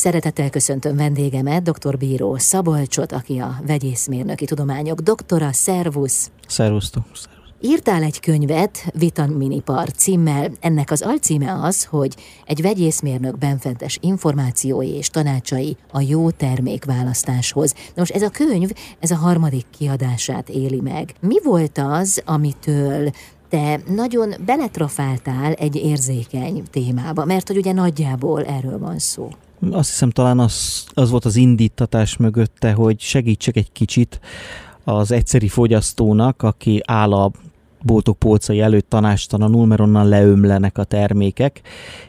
Szeretettel köszöntöm vendégemet, dr. Bíró Szabolcsot, aki a vegyészmérnöki tudományok doktora. Szervusz! Szervusztok! Írtál egy könyvet vitaminipar címmel. Ennek az alcíme az, hogy egy vegyészmérnök benfentes információi és tanácsai a jó termékválasztáshoz. Na most ez a könyv, ez a harmadik kiadását éli meg. Mi volt az, amitől te nagyon beletrafáltál egy érzékeny témába, mert hogy ugye nagyjából erről van szó. Azt hiszem talán az, az volt az indítatás mögötte, hogy segítsek egy kicsit az egyszeri fogyasztónak, aki áll a boltok polcai előtt tanástalanul, mert onnan leömlenek a termékek,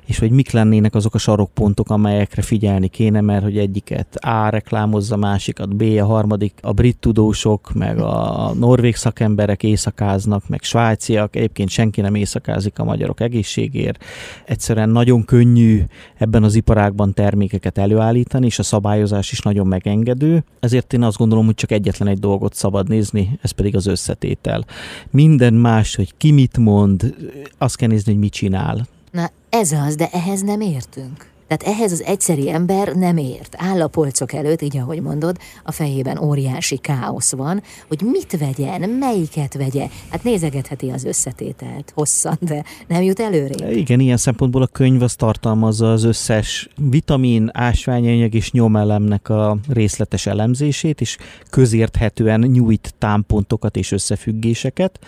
és hogy mik lennének azok a sarokpontok, amelyekre figyelni kéne, mert hogy egyiket A reklámozza, másikat B, a harmadik a brit tudósok, meg a norvég szakemberek éjszakáznak, meg svájciak, egyébként senki nem éjszakázik a magyarok egészségért. Egyszerűen nagyon könnyű ebben az iparágban termékeket előállítani, és a szabályozás is nagyon megengedő, ezért én azt gondolom, hogy csak egyetlen egy dolgot szabad nézni, ez pedig az összetétel. Minden más, hogy ki mit mond, azt kell nézni, hogy mit csinál. Na ez az, de ehhez nem értünk. Tehát ehhez az egyszeri ember nem ért. Áll a polcok előtt, így ahogy mondod, a fejében óriási káosz van, hogy mit vegyen, melyiket vegye. Hát nézegetheti az összetételt hosszan, de nem jut előre. Igen, ilyen szempontból a könyv az tartalmazza az összes vitamin, ásványanyag és nyomelemnek a részletes elemzését, és közérthetően nyújt támpontokat és összefüggéseket,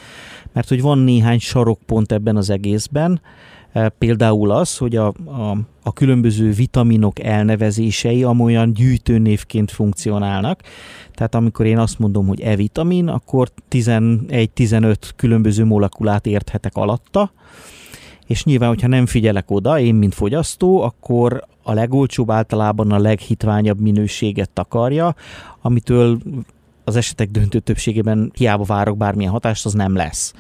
mert hogy van néhány sarokpont ebben az egészben, például az, hogy a, a, a különböző vitaminok elnevezései amolyan gyűjtőnévként funkcionálnak. Tehát amikor én azt mondom, hogy E-vitamin, akkor 11-15 különböző molekulát érthetek alatta, és nyilván, hogyha nem figyelek oda, én mint fogyasztó, akkor a legolcsóbb általában a leghitványabb minőséget takarja, amitől az esetek döntő többségében hiába várok bármilyen hatást, az nem lesz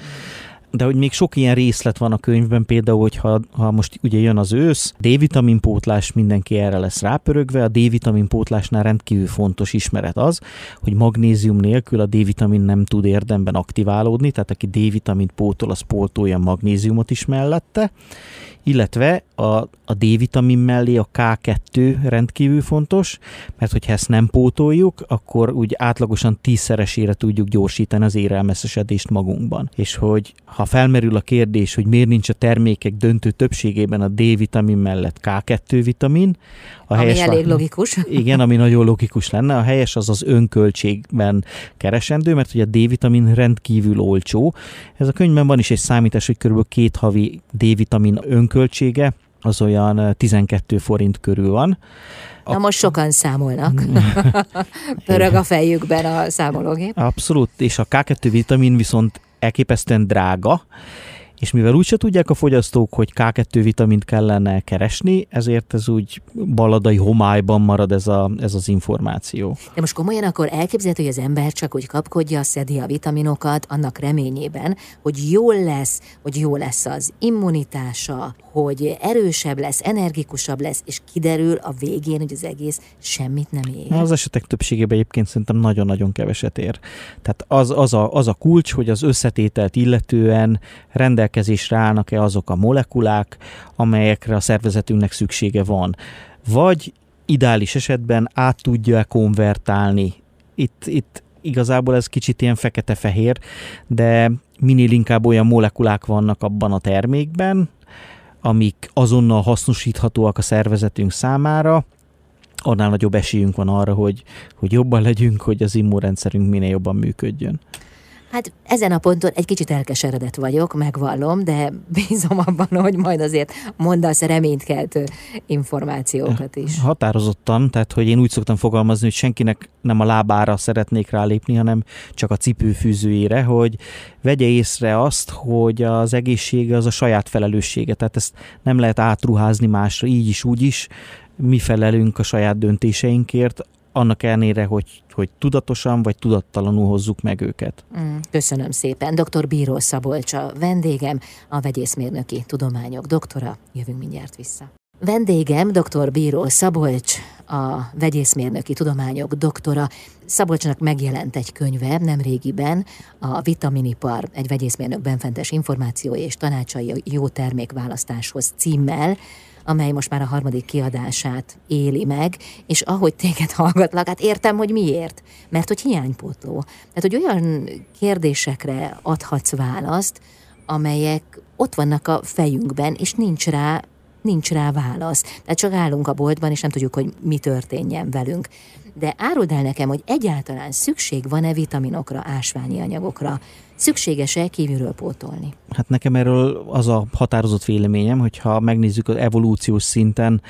de hogy még sok ilyen részlet van a könyvben, például, hogy ha, most ugye jön az ősz, D-vitamin pótlás, mindenki erre lesz rápörögve, a D-vitamin pótlásnál rendkívül fontos ismeret az, hogy magnézium nélkül a D-vitamin nem tud érdemben aktiválódni, tehát aki D-vitamint pótol, az pótolja magnéziumot is mellette, illetve a, a D-vitamin mellé a K2 rendkívül fontos, mert hogyha ezt nem pótoljuk, akkor úgy átlagosan tízszeresére tudjuk gyorsítani az érelmeszesedést magunkban. És hogy ha felmerül a kérdés, hogy miért nincs a termékek döntő többségében a D-vitamin mellett K2 vitamin, a ami helyes elég logikus. Igen, ami nagyon logikus lenne. A helyes az az önköltségben keresendő, mert ugye a D-vitamin rendkívül olcsó. Ez a könyvben van is egy számítás, hogy kb. két havi D-vitamin önköltsége, az olyan 12 forint körül van. Na most sokan számolnak. Pörög a fejükben a számológép. Abszolút, és a K2 vitamin viszont elképesztően drága, és mivel úgyse tudják a fogyasztók, hogy K2 vitamint kellene keresni, ezért ez úgy baladai homályban marad ez, a, ez az információ. De most komolyan akkor elképzelhető, hogy az ember csak úgy kapkodja, szedi a vitaminokat annak reményében, hogy jól lesz, hogy jó lesz az immunitása, hogy erősebb lesz, energikusabb lesz, és kiderül a végén, hogy az egész semmit nem ér. Az esetek többségében egyébként szerintem nagyon-nagyon keveset ér. Tehát az, az, a, az a kulcs, hogy az összetételt illetően rendelkezésre állnak-e azok a molekulák, amelyekre a szervezetünknek szüksége van. Vagy ideális esetben át tudja-e konvertálni. Itt, itt igazából ez kicsit ilyen fekete-fehér, de minél inkább olyan molekulák vannak abban a termékben, amik azonnal hasznosíthatóak a szervezetünk számára, annál nagyobb esélyünk van arra, hogy, hogy jobban legyünk, hogy az immunrendszerünk minél jobban működjön. Hát ezen a ponton egy kicsit elkeseredett vagyok, megvallom, de bízom abban, hogy majd azért mondasz reménykeltő információkat is. Határozottan, tehát hogy én úgy szoktam fogalmazni, hogy senkinek nem a lábára szeretnék rálépni, hanem csak a cipőfűzőjére, hogy vegye észre azt, hogy az egészsége az a saját felelőssége, tehát ezt nem lehet átruházni másra, így is, úgy is, mi felelünk a saját döntéseinkért, annak ellenére, hogy, hogy tudatosan vagy tudattalanul hozzuk meg őket. Mm, köszönöm szépen. Dr. Bíró Szabolcsa, vendégem, a vegyészmérnöki tudományok doktora. Jövünk mindjárt vissza. Vendégem dr. Bíró Szabolcs, a vegyészmérnöki tudományok doktora. Szabolcsnak megjelent egy könyve nem régiben, a Vitaminipar, egy vegyészmérnök benfentes információ és tanácsai jó termékválasztáshoz címmel, amely most már a harmadik kiadását éli meg, és ahogy téged hallgatlak, hát értem, hogy miért. Mert hogy hiánypótló. Tehát, hogy olyan kérdésekre adhatsz választ, amelyek ott vannak a fejünkben, és nincs rá nincs rá válasz. Tehát csak állunk a boltban, és nem tudjuk, hogy mi történjen velünk. De áruld el nekem, hogy egyáltalán szükség van-e vitaminokra, ásványi anyagokra? Szükséges-e kívülről pótolni? Hát nekem erről az a határozott véleményem, hogyha megnézzük az evolúciós szinten,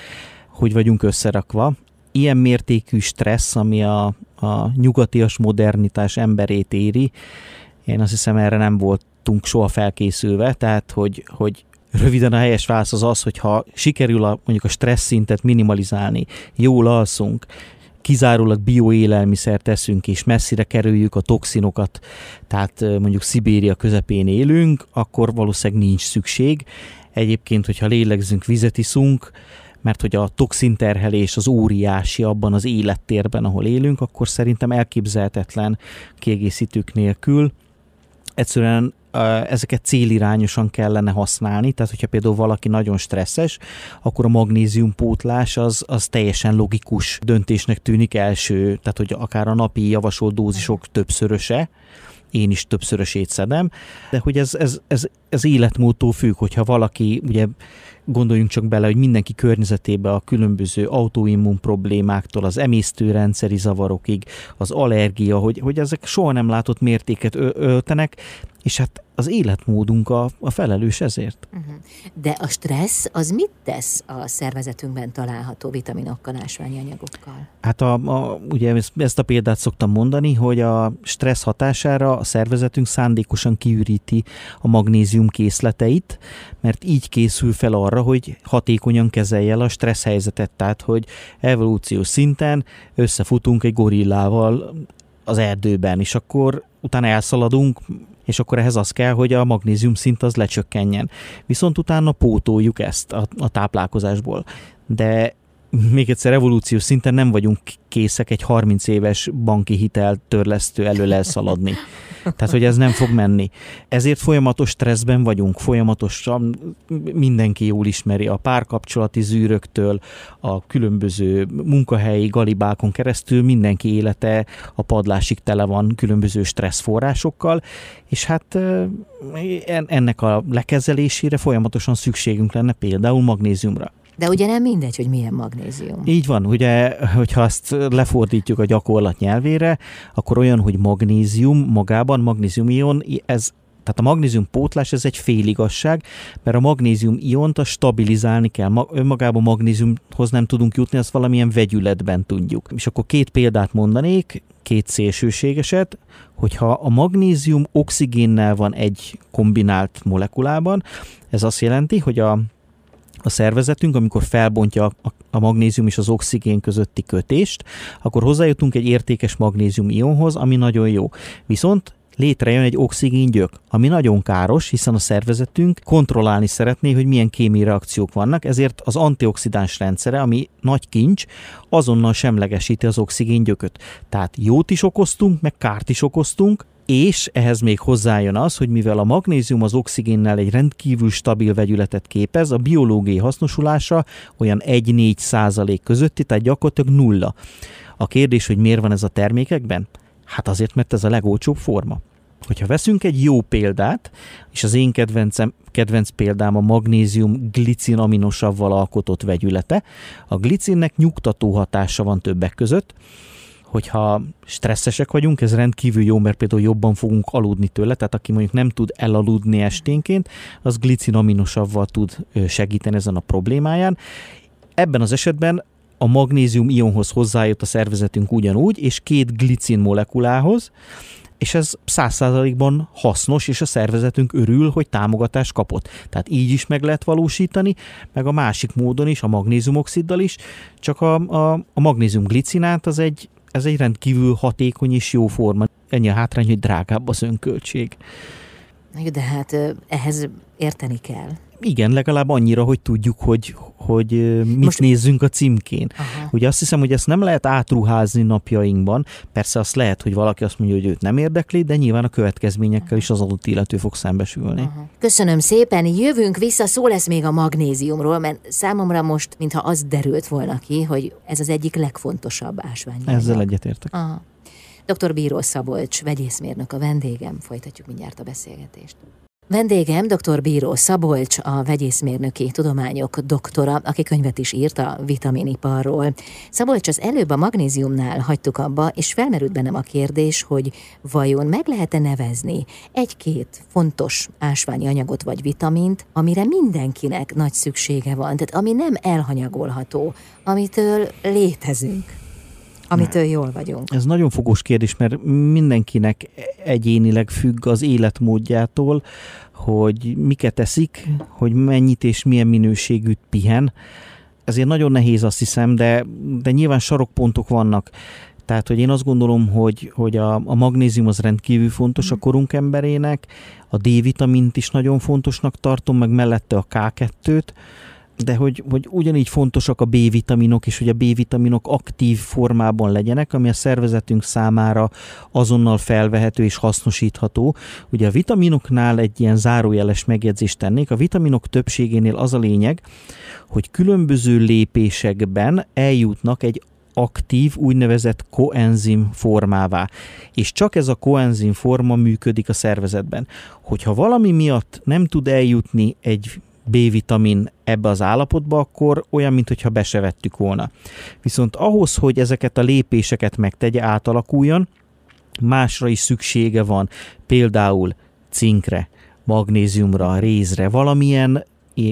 hogy vagyunk összerakva, ilyen mértékű stressz, ami a, a nyugatias modernitás emberét éri, én azt hiszem erre nem voltunk soha felkészülve, tehát hogy, hogy Röviden a helyes válasz az az, hogy ha sikerül a, mondjuk a stressz szintet minimalizálni, jól alszunk, kizárólag bioélelmiszert teszünk, és messzire kerüljük a toxinokat, tehát mondjuk Szibéria közepén élünk, akkor valószínűleg nincs szükség. Egyébként, hogyha lélegzünk, vizet iszunk, mert hogy a toxinterhelés az óriási abban az élettérben, ahol élünk, akkor szerintem elképzelhetetlen kiegészítők nélkül. Egyszerűen ezeket célirányosan kellene használni, tehát hogyha például valaki nagyon stresszes, akkor a magnéziumpótlás az, az teljesen logikus döntésnek tűnik első, tehát hogy akár a napi javasolt dózisok többszöröse, én is többszörösét szedem, de hogy ez, ez, ez, ez életmódtól függ, hogyha valaki, ugye gondoljunk csak bele, hogy mindenki környezetébe a különböző autoimmun problémáktól, az emésztőrendszeri zavarokig, az allergia, hogy, hogy ezek soha nem látott mértéket öltenek, és hát az életmódunk a, a felelős ezért. Uh-huh. De a stressz az mit tesz a szervezetünkben található vitaminokkal, ásványi anyagokkal? Hát a, a, ugye ezt a példát szoktam mondani, hogy a stressz hatására a szervezetünk szándékosan kiüríti a magnézium készleteit, mert így készül fel arra, hogy hatékonyan kezelje a stressz helyzetet, tehát hogy evolúciós szinten összefutunk egy gorillával az erdőben, és akkor utána elszaladunk, és akkor ehhez az kell, hogy a magnézium szint az lecsökkenjen. Viszont utána pótoljuk ezt a, a táplálkozásból. De még egyszer evolúciós szinten nem vagyunk készek egy 30 éves banki hitel törlesztő elől elszaladni. Tehát, hogy ez nem fog menni. Ezért folyamatos stresszben vagyunk, folyamatosan mindenki jól ismeri a párkapcsolati zűröktől, a különböző munkahelyi galibákon keresztül mindenki élete a padlásig tele van különböző stresszforrásokkal, és hát ennek a lekezelésére folyamatosan szükségünk lenne például magnéziumra. De ugye nem mindegy, hogy milyen magnézium. Így van, ugye, hogyha azt lefordítjuk a gyakorlat nyelvére, akkor olyan, hogy magnézium magában, magnéziumion, ez tehát a magnézium pótlás ez egy féligasság, mert a magnézium iont a stabilizálni kell. Ma, önmagában magnéziumhoz nem tudunk jutni, azt valamilyen vegyületben tudjuk. És akkor két példát mondanék, két szélsőségeset, hogyha a magnézium oxigénnel van egy kombinált molekulában, ez azt jelenti, hogy a a szervezetünk, amikor felbontja a, magnézium és az oxigén közötti kötést, akkor hozzájutunk egy értékes magnézium ionhoz, ami nagyon jó. Viszont létrejön egy oxigéngyök, ami nagyon káros, hiszen a szervezetünk kontrollálni szeretné, hogy milyen kémiai reakciók vannak, ezért az antioxidáns rendszere, ami nagy kincs, azonnal semlegesíti az oxigéngyököt. Tehát jót is okoztunk, meg kárt is okoztunk, és ehhez még hozzájön az, hogy mivel a magnézium az oxigénnel egy rendkívül stabil vegyületet képez, a biológiai hasznosulása olyan 1-4 százalék közötti, tehát gyakorlatilag nulla. A kérdés, hogy miért van ez a termékekben? Hát azért, mert ez a legolcsóbb forma. Hogyha veszünk egy jó példát, és az én kedvencem, kedvenc példám a magnézium glicin aminosavval alkotott vegyülete, a glicinnek nyugtató hatása van többek között, hogyha stresszesek vagyunk, ez rendkívül jó, mert például jobban fogunk aludni tőle, tehát aki mondjuk nem tud elaludni esténként, az glicinaminosavval tud segíteni ezen a problémáján. Ebben az esetben a magnézium ionhoz hozzájött a szervezetünk ugyanúgy, és két glicin molekulához, és ez száz százalékban hasznos, és a szervezetünk örül, hogy támogatást kapott. Tehát így is meg lehet valósítani, meg a másik módon is, a magnéziumoxiddal is, csak a, a, a magnézium glicinát az egy ez egy rendkívül hatékony és jó forma. Ennyi a hátrány, hogy drágább az önköltség. De hát ehhez érteni kell. Igen, legalább annyira, hogy tudjuk, hogy, hogy mit Most... nézzünk a címkén. Aha. Ugye azt hiszem, hogy ezt nem lehet átruházni napjainkban. Persze azt lehet, hogy valaki azt mondja, hogy őt nem érdekli, de nyilván a következményekkel is az adott illető fog szembesülni. Aha. Köszönöm szépen, jövünk vissza, szó lesz még a magnéziumról, mert számomra most, mintha az derült volna ki, hogy ez az egyik legfontosabb ásvány. Ezzel egyetértek. Aha. Dr. Bíró Szabolcs, vegyészmérnök a vendégem, folytatjuk mindjárt a beszélgetést. Vendégem dr. Bíró Szabolcs, a vegyészmérnöki tudományok doktora, aki könyvet is írt a vitaminiparról. Szabolcs, az előbb a magnéziumnál hagytuk abba, és felmerült bennem a kérdés, hogy vajon meg lehet-e nevezni egy-két fontos ásványi anyagot vagy vitamint, amire mindenkinek nagy szüksége van, tehát ami nem elhanyagolható, amitől létezünk amitől jól vagyunk? Ez nagyon fogós kérdés, mert mindenkinek egyénileg függ az életmódjától, hogy miket eszik, hogy mennyit és milyen minőségűt pihen. Ezért nagyon nehéz azt hiszem, de, de nyilván sarokpontok vannak. Tehát, hogy én azt gondolom, hogy, hogy a, a magnézium az rendkívül fontos a korunk emberének, a D-vitamint is nagyon fontosnak tartom, meg mellette a K2-t, de hogy, hogy ugyanígy fontosak a B-vitaminok, és hogy a B-vitaminok aktív formában legyenek, ami a szervezetünk számára azonnal felvehető és hasznosítható. Ugye a vitaminoknál egy ilyen zárójeles megjegyzést tennék, a vitaminok többségénél az a lényeg, hogy különböző lépésekben eljutnak egy aktív, úgynevezett koenzim formává. És csak ez a koenzim forma működik a szervezetben. Hogyha valami miatt nem tud eljutni egy B-vitamin ebbe az állapotba, akkor olyan, mintha be se vettük volna. Viszont ahhoz, hogy ezeket a lépéseket megtegye, átalakuljon, másra is szüksége van, például cinkre, magnéziumra, rézre, valamilyen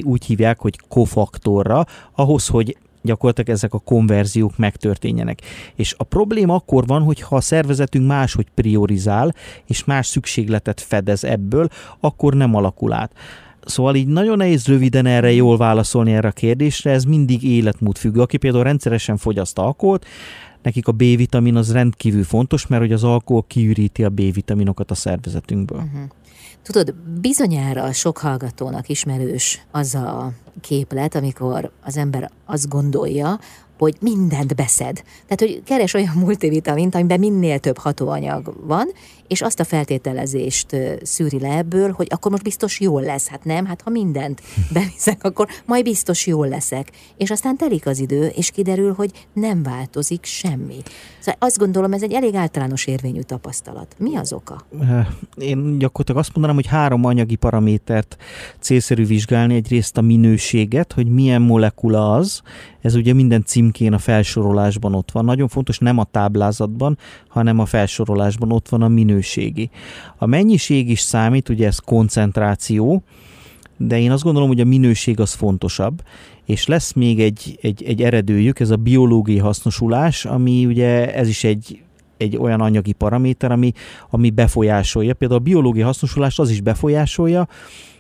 úgy hívják, hogy kofaktorra, ahhoz, hogy gyakorlatilag ezek a konverziók megtörténjenek. És a probléma akkor van, hogy ha a szervezetünk máshogy priorizál, és más szükségletet fedez ebből, akkor nem alakul át. Szóval így nagyon nehéz röviden erre jól válaszolni erre a kérdésre, ez mindig életmód függő. Aki például rendszeresen fogyaszt alkoholt, nekik a B-vitamin az rendkívül fontos, mert hogy az alkohol kiüríti a B-vitaminokat a szervezetünkből. Uh-huh. Tudod, bizonyára sok hallgatónak ismerős az a képlet, amikor az ember azt gondolja, hogy mindent beszed. Tehát, hogy keres olyan multivitamint, amiben minél több hatóanyag van, és azt a feltételezést szűri le ebből, hogy akkor most biztos jól lesz. Hát nem, hát ha mindent beviszek, akkor majd biztos jól leszek. És aztán telik az idő, és kiderül, hogy nem változik semmi. Szóval azt gondolom, ez egy elég általános érvényű tapasztalat. Mi az oka? Én gyakorlatilag azt mondanám, hogy három anyagi paramétert célszerű vizsgálni. Egyrészt a minőséget, hogy milyen molekula az, ez ugye minden címkén a felsorolásban ott van. Nagyon fontos nem a táblázatban, hanem a felsorolásban ott van a minőségi. A mennyiség is számít, ugye ez koncentráció, de én azt gondolom, hogy a minőség az fontosabb, és lesz még egy, egy, egy eredőjük, ez a biológiai hasznosulás, ami ugye ez is egy, egy olyan anyagi paraméter, ami, ami befolyásolja. Például a biológiai hasznosulást az is befolyásolja,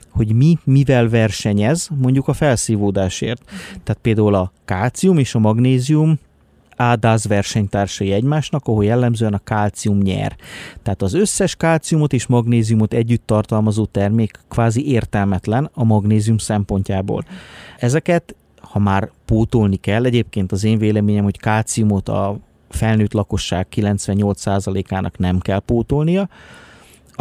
hogy mi mivel versenyez mondjuk a felszívódásért. Tehát például a kálcium és a magnézium ádáz versenytársai egymásnak, ahol jellemzően a kálcium nyer. Tehát az összes kálciumot és magnéziumot együtt tartalmazó termék kvázi értelmetlen a magnézium szempontjából. Ezeket, ha már pótolni kell, egyébként az én véleményem, hogy kálciumot a felnőtt lakosság 98%-ának nem kell pótolnia,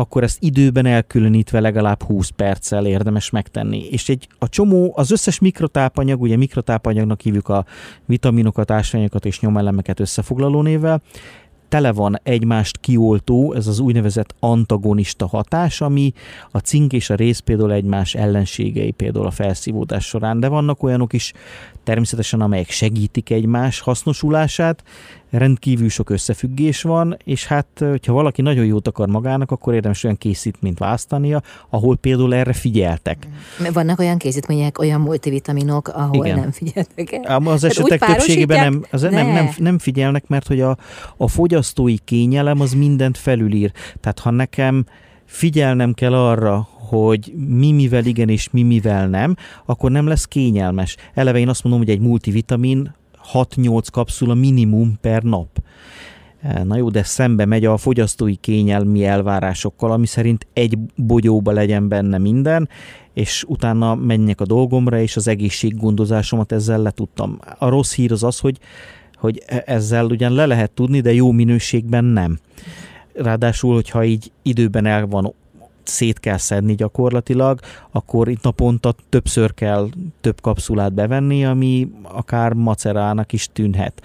akkor ezt időben elkülönítve legalább 20 perccel érdemes megtenni. És egy, a csomó, az összes mikrotápanyag, ugye mikrotápanyagnak hívjuk a vitaminokat, ásványokat és nyomelemeket összefoglaló névvel, tele van egymást kioltó, ez az úgynevezett antagonista hatás, ami a cink és a rész például egymás ellenségei például a felszívódás során, de vannak olyanok is természetesen, amelyek segítik egymás hasznosulását, rendkívül sok összefüggés van, és hát, hogyha valaki nagyon jót akar magának, akkor érdemes olyan készítményt választania, ahol például erre figyeltek. Vannak olyan készítmények, olyan multivitaminok, ahol Igen. nem figyeltek el. Az esetek többségében nem, az nem, nem, nem figyelnek, mert hogy a, a fogyasztói kényelem az mindent felülír. Tehát ha nekem figyelnem kell arra, hogy mi mivel igen és mi mivel nem, akkor nem lesz kényelmes. Eleve én azt mondom, hogy egy multivitamin 6-8 kapszula minimum per nap. Na jó, de szembe megy a fogyasztói kényelmi elvárásokkal, ami szerint egy bogyóba legyen benne minden, és utána menjek a dolgomra, és az egészséggondozásomat ezzel letudtam. A rossz hír az az, hogy, hogy e- ezzel ugyan le lehet tudni, de jó minőségben nem. Ráadásul, hogyha így időben el van szét kell szedni gyakorlatilag, akkor itt naponta többször kell több kapszulát bevenni, ami akár macerának is tűnhet.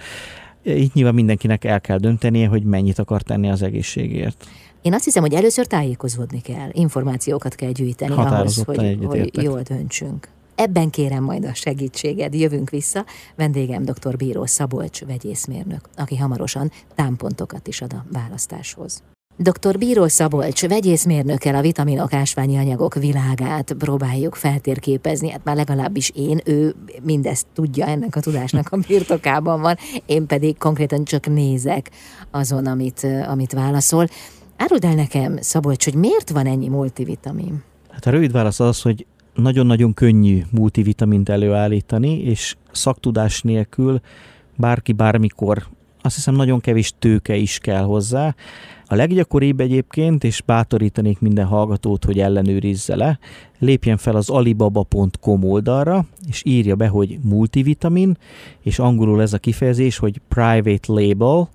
Itt nyilván mindenkinek el kell döntenie, hogy mennyit akar tenni az egészségért. Én azt hiszem, hogy először tájékozódni kell, információkat kell gyűjteni ahhoz, hogy, hogy jól döntsünk. Ebben kérem majd a segítséged. Jövünk vissza. Vendégem dr. Bíró Szabolcs vegyészmérnök, aki hamarosan támpontokat is ad a választáshoz. Dr. Bíró Szabolcs vegyészmérnökkel a vitaminok ásványi anyagok világát próbáljuk feltérképezni. Hát már legalábbis én, ő mindezt tudja, ennek a tudásnak a birtokában van, én pedig konkrétan csak nézek azon, amit, amit válaszol. Áruld el nekem, Szabolcs, hogy miért van ennyi multivitamin? Hát a rövid válasz az, hogy nagyon-nagyon könnyű multivitamint előállítani, és szaktudás nélkül bárki bármikor, azt hiszem nagyon kevés tőke is kell hozzá. A leggyakoribb egyébként, és bátorítanék minden hallgatót, hogy ellenőrizze le, lépjen fel az alibaba.com oldalra, és írja be, hogy multivitamin, és angolul ez a kifejezés, hogy private label.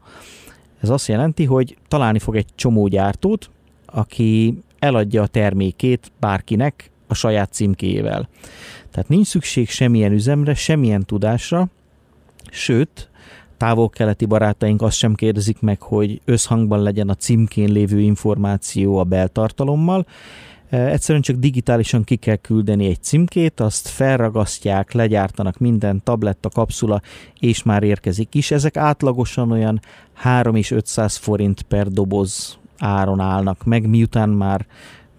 Ez azt jelenti, hogy találni fog egy csomó gyártót, aki eladja a termékét bárkinek a saját címkéjével. Tehát nincs szükség semmilyen üzemre, semmilyen tudásra, sőt, távol-keleti barátaink azt sem kérdezik meg, hogy összhangban legyen a címkén lévő információ a beltartalommal, e, Egyszerűen csak digitálisan ki kell küldeni egy címkét, azt felragasztják, legyártanak minden tabletta, kapszula, és már érkezik is. Ezek átlagosan olyan 3 és 500 forint per doboz áron állnak meg, miután már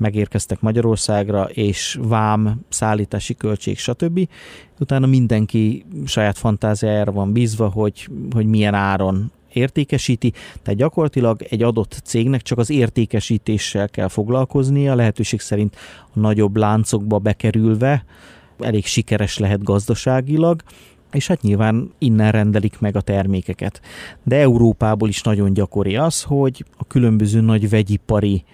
megérkeztek Magyarországra, és vám, szállítási költség, stb. Utána mindenki saját fantáziájára van bízva, hogy, hogy milyen áron értékesíti, tehát gyakorlatilag egy adott cégnek csak az értékesítéssel kell foglalkoznia, lehetőség szerint a nagyobb láncokba bekerülve, elég sikeres lehet gazdaságilag, és hát nyilván innen rendelik meg a termékeket. De Európából is nagyon gyakori az, hogy a különböző nagy vegyipari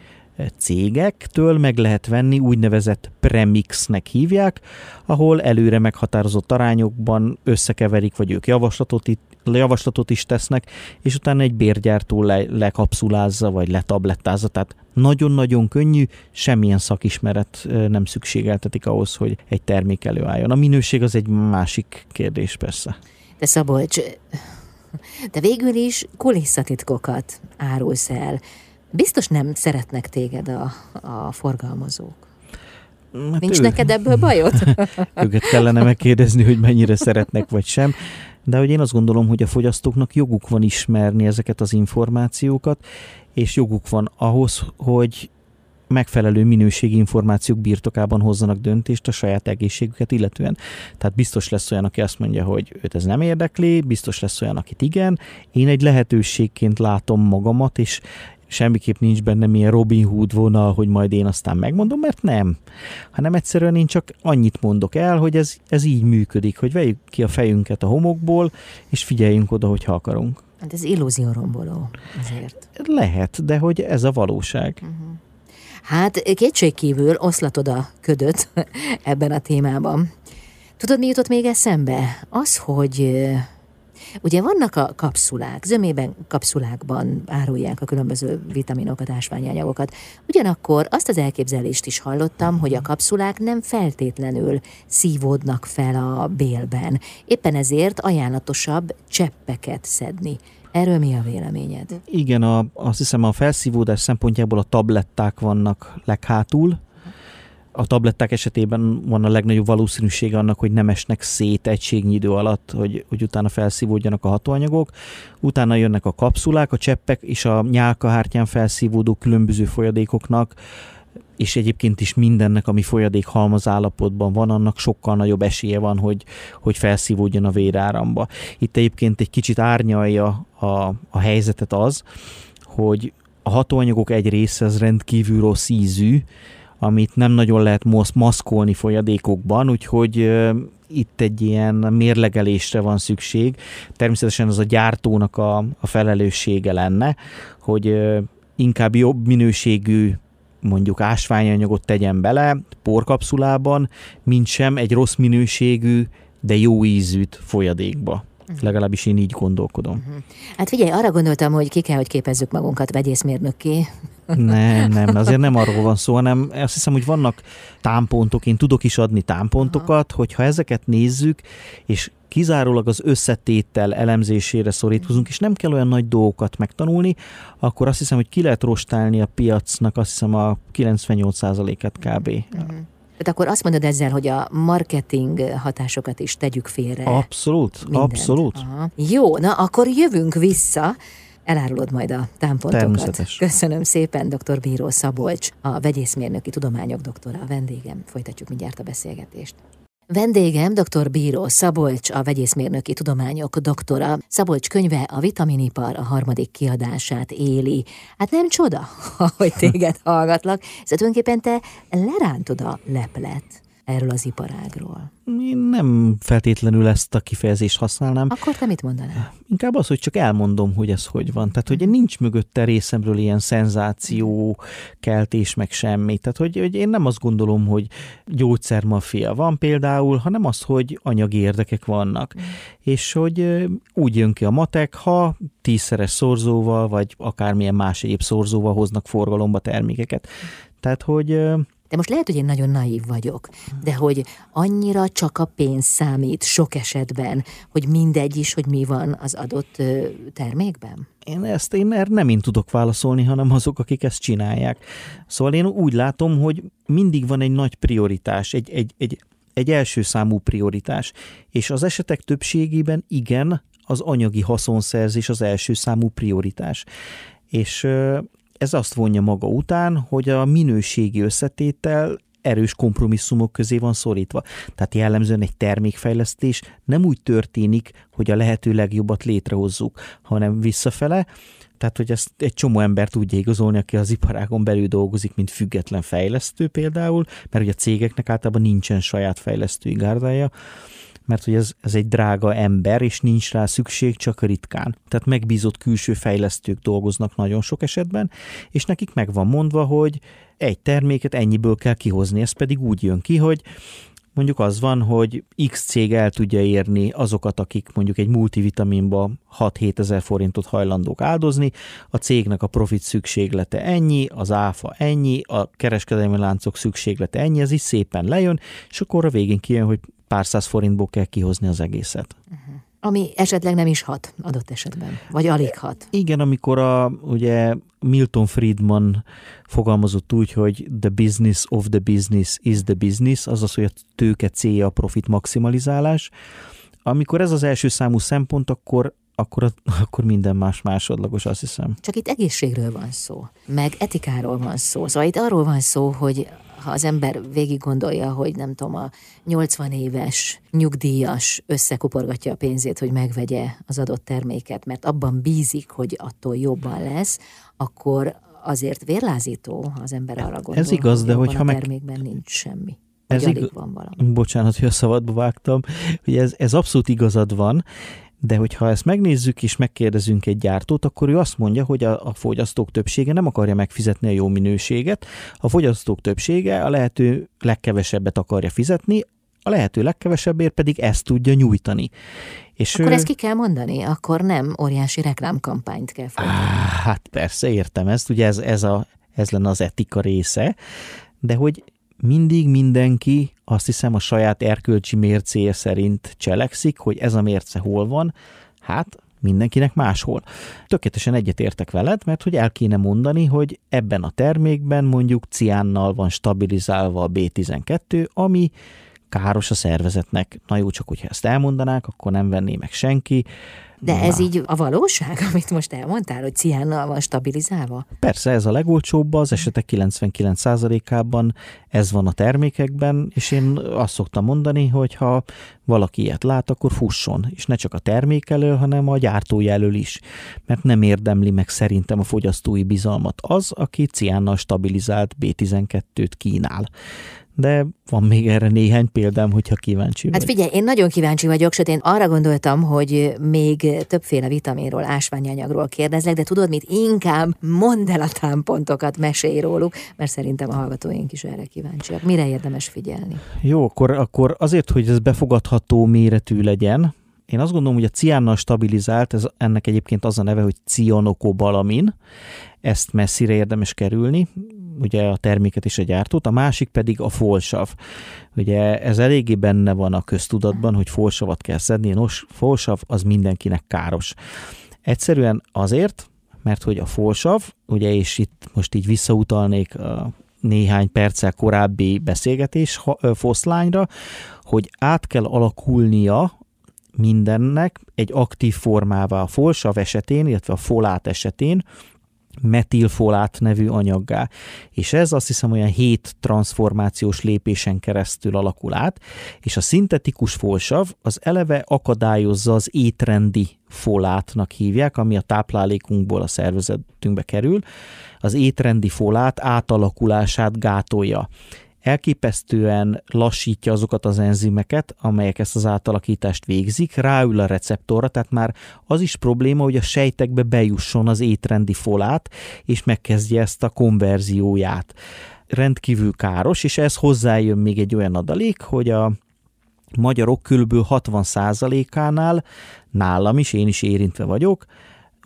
cégektől meg lehet venni, úgynevezett premixnek hívják, ahol előre meghatározott arányokban összekeverik, vagy ők javaslatot, javaslatot is tesznek, és utána egy bérgyártó le, lekapszulázza, vagy letablettázza, tehát nagyon-nagyon könnyű, semmilyen szakismeret nem szükségeltetik ahhoz, hogy egy termék előálljon. A minőség az egy másik kérdés persze. De Szabolcs, te végül is kulisszatitkokat árulsz el. Biztos nem szeretnek téged a, a forgalmazók. Hát Nincs ő... neked ebből bajod? Őket kellene megkérdezni, hogy mennyire szeretnek, vagy sem. De hogy én azt gondolom, hogy a fogyasztóknak joguk van ismerni ezeket az információkat, és joguk van ahhoz, hogy megfelelő minőségi információk birtokában hozzanak döntést a saját egészségüket illetően. Tehát biztos lesz olyan, aki azt mondja, hogy őt ez nem érdekli, biztos lesz olyan, akit igen. Én egy lehetőségként látom magamat, és semmiképp nincs benne milyen Robin Hood vonal, hogy majd én aztán megmondom, mert nem. Hanem egyszerűen én csak annyit mondok el, hogy ez, ez így működik, hogy vegyük ki a fejünket a homokból, és figyeljünk oda, hogyha akarunk. Hát ez illúzió romboló azért. Lehet, de hogy ez a valóság. Uh-huh. Hát kétségkívül oszlatod a ködöt ebben a témában. Tudod, mi jutott még eszembe? Az, hogy Ugye vannak a kapszulák, zömében kapszulákban árulják a különböző vitaminokat, ásványanyagokat. Ugyanakkor azt az elképzelést is hallottam, hogy a kapszulák nem feltétlenül szívódnak fel a bélben. Éppen ezért ajánlatosabb cseppeket szedni. Erről mi a véleményed? Igen, a, azt hiszem a felszívódás szempontjából a tabletták vannak leghátul, a tabletták esetében van a legnagyobb valószínűsége annak, hogy nem esnek szét egységnyi idő alatt, hogy, hogy utána felszívódjanak a hatóanyagok. Utána jönnek a kapszulák, a cseppek és a nyálkahártyán felszívódó különböző folyadékoknak, és egyébként is mindennek, ami folyadék halmaz állapotban van, annak sokkal nagyobb esélye van, hogy, hogy felszívódjon a véráramba. Itt egyébként egy kicsit árnyalja a, a helyzetet az, hogy a hatóanyagok egy része az rendkívül rossz ízű, amit nem nagyon lehet maszkolni folyadékokban, úgyhogy itt egy ilyen mérlegelésre van szükség. Természetesen az a gyártónak a, a felelőssége lenne, hogy inkább jobb minőségű mondjuk ásványanyagot tegyen bele porkapszulában, mint sem egy rossz minőségű, de jó ízűt folyadékba. Uh-huh. Legalábbis én így gondolkodom. Uh-huh. Hát figyelj, arra gondoltam, hogy ki kell, hogy képezzük magunkat vegyészmérnökké. Nem, nem, azért nem arról van szó, hanem azt hiszem, hogy vannak támpontok, én tudok is adni támpontokat, Aha. hogyha ezeket nézzük, és kizárólag az összetétel elemzésére szorítkozunk, és nem kell olyan nagy dolgokat megtanulni, akkor azt hiszem, hogy ki lehet rostálni a piacnak, azt hiszem a 98%-et kb. Uh-huh. Tehát akkor azt mondod ezzel, hogy a marketing hatásokat is tegyük félre. Abszolút, mindent. abszolút. Aha. Jó, na akkor jövünk vissza. Elárulod majd a támpontokat. Köszönöm szépen, dr. Bíró Szabolcs, a vegyészmérnöki tudományok doktora, a vendégem. Folytatjuk mindjárt a beszélgetést. Vendégem dr. Bíró Szabolcs, a vegyészmérnöki tudományok doktora. Szabolcs könyve a vitaminipar a harmadik kiadását éli. Hát nem csoda, hogy téged hallgatlak, szóval tulajdonképpen te lerántod a leplet erről az iparágról. Én nem feltétlenül ezt a kifejezést használnám. Akkor te mit mondanál? Inkább az, hogy csak elmondom, hogy ez hogy van. Tehát, hogy nincs mögötte részemről ilyen szenzáció, keltés, meg semmi. Tehát, hogy, hogy én nem azt gondolom, hogy gyógyszermafia van például, hanem az, hogy anyagi érdekek vannak. Mm. És hogy úgy jön ki a matek, ha tízszeres szorzóval, vagy akármilyen más egyéb szorzóval hoznak forgalomba termékeket. Tehát, hogy de most lehet, hogy én nagyon naív vagyok, de hogy annyira csak a pénz számít sok esetben, hogy mindegy is, hogy mi van az adott termékben? Én ezt én erre nem én tudok válaszolni, hanem azok, akik ezt csinálják. Szóval én úgy látom, hogy mindig van egy nagy prioritás, egy, egy, egy, egy első számú prioritás, és az esetek többségében igen, az anyagi haszonszerzés az első számú prioritás. És ez azt vonja maga után, hogy a minőségi összetétel erős kompromisszumok közé van szorítva. Tehát jellemzően egy termékfejlesztés nem úgy történik, hogy a lehető legjobbat létrehozzuk, hanem visszafele, tehát, hogy ezt egy csomó ember tudja igazolni, aki az iparágon belül dolgozik, mint független fejlesztő például, mert ugye a cégeknek általában nincsen saját fejlesztői gárdája, mert hogy ez, ez egy drága ember, és nincs rá szükség csak ritkán. Tehát megbízott külső fejlesztők dolgoznak nagyon sok esetben, és nekik meg van mondva, hogy egy terméket ennyiből kell kihozni, ez pedig úgy jön ki, hogy mondjuk az van, hogy X cég el tudja érni azokat, akik mondjuk egy multivitaminba 6-7 ezer forintot hajlandók áldozni, a cégnek a profit szükséglete ennyi, az áfa ennyi, a kereskedelmi láncok szükséglete ennyi, ez is szépen lejön, és akkor a végén kijön, hogy pár száz forintból kell kihozni az egészet. Uh-huh. Ami esetleg nem is hat adott esetben, vagy alig hat. Igen, amikor a, ugye Milton Friedman fogalmazott úgy, hogy the business of the business is the business, azaz, hogy a tőke célja a profit maximalizálás. Amikor ez az első számú szempont, akkor akkor, akkor minden más másodlagos, azt hiszem. Csak itt egészségről van szó, meg etikáról van szó. Szóval itt arról van szó, hogy ha az ember végig gondolja, hogy nem tudom, a 80 éves nyugdíjas összekuporgatja a pénzét, hogy megvegye az adott terméket, mert abban bízik, hogy attól jobban lesz, akkor azért vérlázító, ha az ember arra gondol, Ez igaz, de hogyha meg... termékben nincs semmi. Ez ig... van valami. Bocsánat, hogy a szabadba vágtam, hogy ez, ez abszolút igazad van, de hogyha ezt megnézzük és megkérdezünk egy gyártót, akkor ő azt mondja, hogy a, a fogyasztók többsége nem akarja megfizetni a jó minőséget, a fogyasztók többsége a lehető legkevesebbet akarja fizetni, a lehető legkevesebbért pedig ezt tudja nyújtani. És akkor ő... ezt ki kell mondani, akkor nem óriási reklámkampányt kell folytatni. Hát persze, értem ezt, ugye ez, ez, a, ez lenne az etika része, de hogy mindig mindenki azt hiszem a saját erkölcsi mércéje szerint cselekszik, hogy ez a mérce hol van, hát mindenkinek máshol. Tökéletesen egyetértek veled, mert hogy el kéne mondani, hogy ebben a termékben mondjuk ciánnal van stabilizálva a B12, ami káros a szervezetnek. Na jó, csak hogyha ezt elmondanák, akkor nem venné meg senki. De Na. ez így a valóság, amit most elmondtál, hogy ciánnal van stabilizálva? Persze, ez a legolcsóbb, az esetek 99%-ában ez van a termékekben, és én azt szoktam mondani, hogy ha valaki ilyet lát, akkor fusson, és ne csak a termék elől, hanem a gyártója elől is, mert nem érdemli meg szerintem a fogyasztói bizalmat az, aki ciánnal stabilizált B12-t kínál de van még erre néhány példám, hogyha kíváncsi vagy. Hát figyelj, én nagyon kíváncsi vagyok, sőt én arra gondoltam, hogy még többféle vitaminról, ásványanyagról kérdezlek, de tudod mit, inkább mondd el a támpontokat, mesélj róluk, mert szerintem a hallgatóink is erre kíváncsiak. Mire érdemes figyelni? Jó, akkor, akkor azért, hogy ez befogadható méretű legyen, én azt gondolom, hogy a ciánnal stabilizált, ez, ennek egyébként az a neve, hogy cionokobalamin, ezt messzire érdemes kerülni, ugye a terméket és a gyártót, a másik pedig a folsav. Ugye ez eléggé benne van a köztudatban, hogy folsavat kell szedni, nos, folsav az mindenkinek káros. Egyszerűen azért, mert hogy a folsav, ugye és itt most így visszautalnék a néhány perccel korábbi beszélgetés foszlányra, hogy át kell alakulnia mindennek egy aktív formává a folsav esetén, illetve a folát esetén, metilfolát nevű anyaggá. És ez azt hiszem olyan hét transformációs lépésen keresztül alakul át, és a szintetikus folsav az eleve akadályozza az étrendi folátnak hívják, ami a táplálékunkból a szervezetünkbe kerül, az étrendi folát átalakulását gátolja elképesztően lassítja azokat az enzimeket, amelyek ezt az átalakítást végzik, ráül a receptorra, tehát már az is probléma, hogy a sejtekbe bejusson az étrendi folát, és megkezdje ezt a konverzióját. Rendkívül káros, és ez hozzájön még egy olyan adalék, hogy a magyarok kb. 60%-ánál, nálam is, én is érintve vagyok,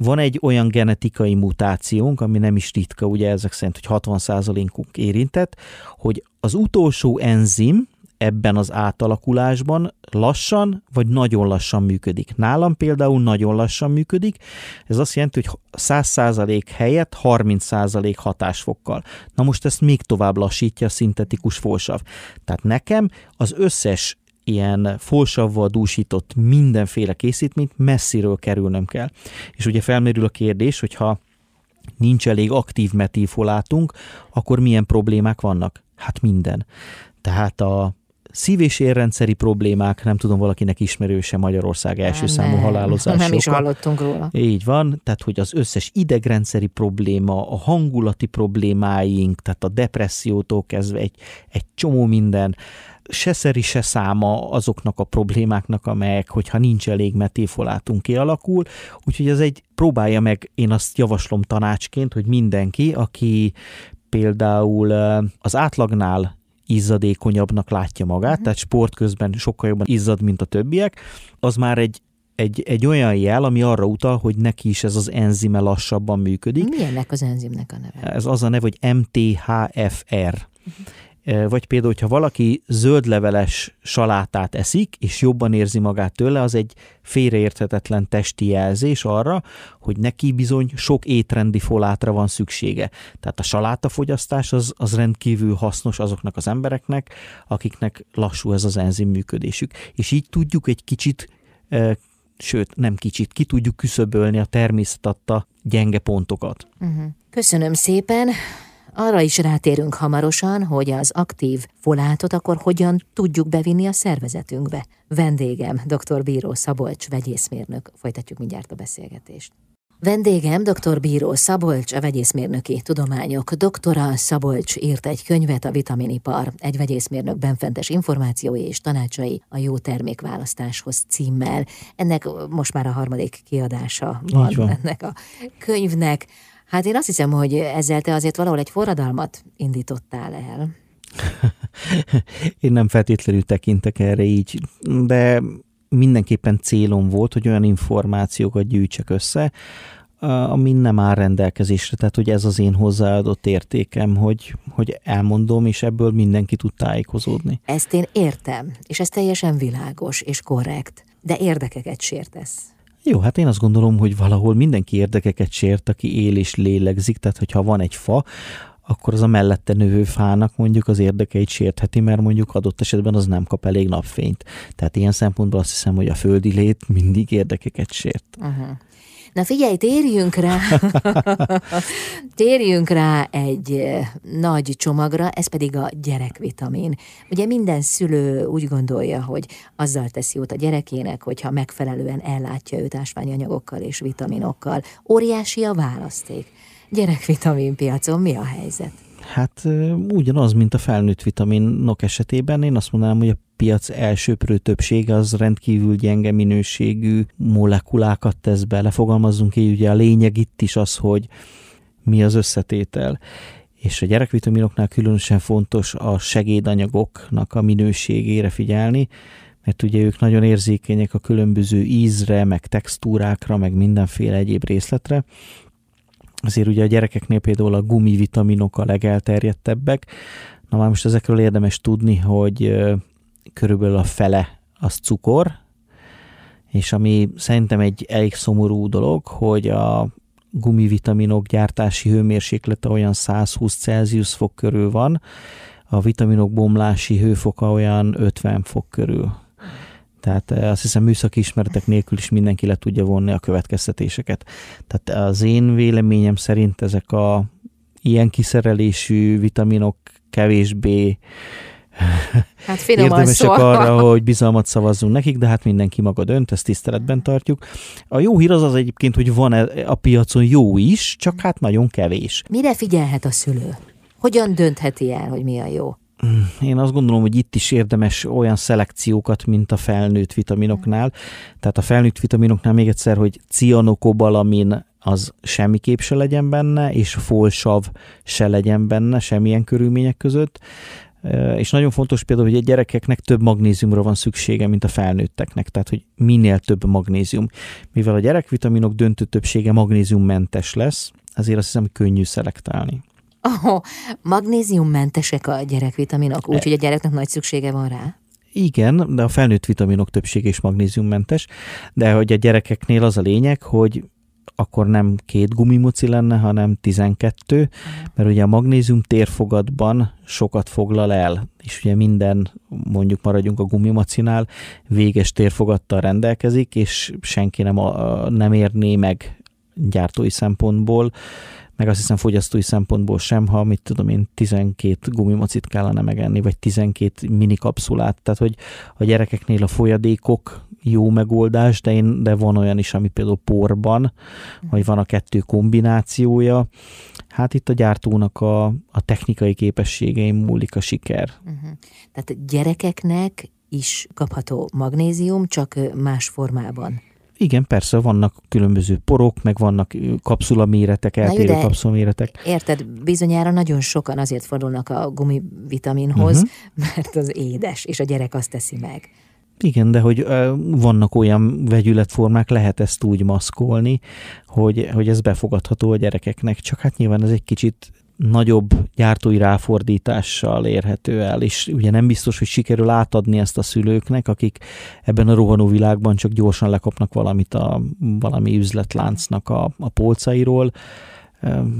van egy olyan genetikai mutációnk, ami nem is ritka, ugye ezek szerint, hogy 60%-unk érintett, hogy az utolsó enzim ebben az átalakulásban lassan vagy nagyon lassan működik. Nálam például nagyon lassan működik, ez azt jelenti, hogy 100% helyett 30% hatásfokkal. Na most ezt még tovább lassítja a szintetikus folsav. Tehát nekem az összes ilyen folsavval dúsított mindenféle készítményt messziről kerülnöm kell. És ugye felmerül a kérdés, hogyha nincs elég aktív metilfolátunk, akkor milyen problémák vannak? Hát minden. Tehát a szív- és érrendszeri problémák, nem tudom, valakinek ismerőse Magyarország első nem, számú halálozása. Nem is hallottunk róla. Így van, tehát hogy az összes idegrendszeri probléma, a hangulati problémáink, tehát a depressziótól kezdve egy, egy csomó minden, se szeri, se száma azoknak a problémáknak, amelyek, hogyha nincs elég metéfolátunk kialakul, úgyhogy ez egy, próbálja meg, én azt javaslom tanácsként, hogy mindenki, aki például az átlagnál izzadékonyabbnak látja magát, uh-huh. tehát sport közben sokkal jobban izzad, mint a többiek, az már egy egy, egy olyan jel, ami arra utal, hogy neki is ez az enzime lassabban működik. Milyennek az enzimnek a neve? Ez az a neve, hogy MTHFR. Uh-huh. Vagy például, hogyha valaki zöldleveles salátát eszik, és jobban érzi magát tőle, az egy félreérthetetlen testi jelzés arra, hogy neki bizony sok étrendi folátra van szüksége. Tehát a salátafogyasztás az, az rendkívül hasznos azoknak az embereknek, akiknek lassú ez az enzim működésük. És így tudjuk egy kicsit sőt, nem kicsit, ki tudjuk küszöbölni a természet adta gyenge pontokat. Uh-huh. Köszönöm szépen. Arra is rátérünk hamarosan, hogy az aktív folátot akkor hogyan tudjuk bevinni a szervezetünkbe. Vendégem, dr. Bíró Szabolcs, vegyészmérnök. Folytatjuk mindjárt a beszélgetést. Vendégem dr. Bíró Szabolcs, a vegyészmérnöki tudományok doktora. Szabolcs írt egy könyvet a vitaminipar, egy vegyészmérnök benfentes információi és tanácsai a jó termékválasztáshoz címmel. Ennek most már a harmadik kiadása van, van. ennek a könyvnek. Hát én azt hiszem, hogy ezzel te azért valahol egy forradalmat indítottál el. én nem feltétlenül tekintek erre így, de mindenképpen célom volt, hogy olyan információkat gyűjtsek össze, ami nem áll rendelkezésre. Tehát, hogy ez az én hozzáadott értékem, hogy, hogy elmondom, és ebből mindenki tud tájékozódni. Ezt én értem, és ez teljesen világos és korrekt, de érdekeket sértesz. Jó, hát én azt gondolom, hogy valahol mindenki érdekeket sért, aki él és lélegzik, tehát hogyha van egy fa, akkor az a mellette növő fának mondjuk az érdekeit sértheti, mert mondjuk adott esetben az nem kap elég napfényt. Tehát ilyen szempontból azt hiszem, hogy a földi lét mindig érdekeket sért. Uh-huh. Na figyelj, térjünk rá, térjünk rá egy nagy csomagra, ez pedig a gyerekvitamin. Ugye minden szülő úgy gondolja, hogy azzal teszi jót a gyerekének, hogyha megfelelően ellátja őt ásványanyagokkal és vitaminokkal. Óriási a választék. Gyerekvitamin piacon mi a helyzet? Hát ugyanaz, mint a felnőtt vitaminok esetében. Én azt mondanám, hogy a piac elsőprő többsége az rendkívül gyenge minőségű molekulákat tesz be. Lefogalmazzunk így, ugye a lényeg itt is az, hogy mi az összetétel. És a gyerekvitaminoknál különösen fontos a segédanyagoknak a minőségére figyelni, mert ugye ők nagyon érzékenyek a különböző ízre, meg textúrákra, meg mindenféle egyéb részletre. Azért ugye a gyerekeknél például a gumivitaminok a legelterjedtebbek. Na már most ezekről érdemes tudni, hogy körülbelül a fele az cukor, és ami szerintem egy elég szomorú dolog, hogy a gumivitaminok gyártási hőmérséklete olyan 120 Celsius fok körül van, a vitaminok bomlási hőfoka olyan 50 fok körül. Tehát eh, azt hiszem műszaki ismeretek nélkül is mindenki le tudja vonni a következtetéseket. Tehát az én véleményem szerint ezek a ilyen kiszerelésű vitaminok kevésbé hát érdemesek szólva. arra, hogy bizalmat szavazzunk nekik, de hát mindenki maga dönt, ezt tiszteletben tartjuk. A jó hír az az egyébként, hogy van a piacon jó is, csak hát nagyon kevés. Mire figyelhet a szülő? Hogyan döntheti el, hogy mi a jó? Én azt gondolom, hogy itt is érdemes olyan szelekciókat, mint a felnőtt vitaminoknál. Tehát a felnőtt vitaminoknál még egyszer, hogy cianokobalamin az semmiképp se legyen benne, és folsav se legyen benne semmilyen körülmények között. És nagyon fontos például, hogy a gyerekeknek több magnéziumra van szüksége, mint a felnőtteknek, tehát hogy minél több magnézium. Mivel a gyerekvitaminok döntő többsége magnéziummentes lesz, ezért azt hiszem, hogy könnyű szelektálni. Oh, magnéziummentesek a gyerekvitaminok, úgyhogy a gyereknek nagy szüksége van rá? Igen, de a felnőtt vitaminok többsége is magnéziummentes, de hogy a gyerekeknél az a lényeg, hogy akkor nem két gumimoci lenne, hanem 12, mert ugye a magnézium térfogatban sokat foglal el, és ugye minden, mondjuk maradjunk a gumimacinál, véges térfogattal rendelkezik, és senki nem, a, nem érné meg gyártói szempontból, meg azt hiszem fogyasztói szempontból sem, ha mit tudom én 12 gumimacit kellene megenni, vagy 12 mini kapszulát, tehát hogy a gyerekeknél a folyadékok jó megoldás, de, én, de van olyan is, ami például porban, vagy van a kettő kombinációja. Hát itt a gyártónak a, a technikai képességeim múlik a siker. Uh-huh. Tehát gyerekeknek is kapható magnézium, csak más formában. Igen, persze, vannak különböző porok, meg vannak kapszulaméretek, eltérő kapszulaméretek. Érted, bizonyára nagyon sokan azért fordulnak a gumivitaminhoz, uh-huh. mert az édes, és a gyerek azt teszi meg. Igen, de hogy vannak olyan vegyületformák, lehet ezt úgy maszkolni, hogy, hogy ez befogadható a gyerekeknek, csak hát nyilván ez egy kicsit nagyobb gyártói ráfordítással érhető el, és ugye nem biztos, hogy sikerül átadni ezt a szülőknek, akik ebben a rohanó világban csak gyorsan lekapnak valamit a valami üzletláncnak a, a polcairól.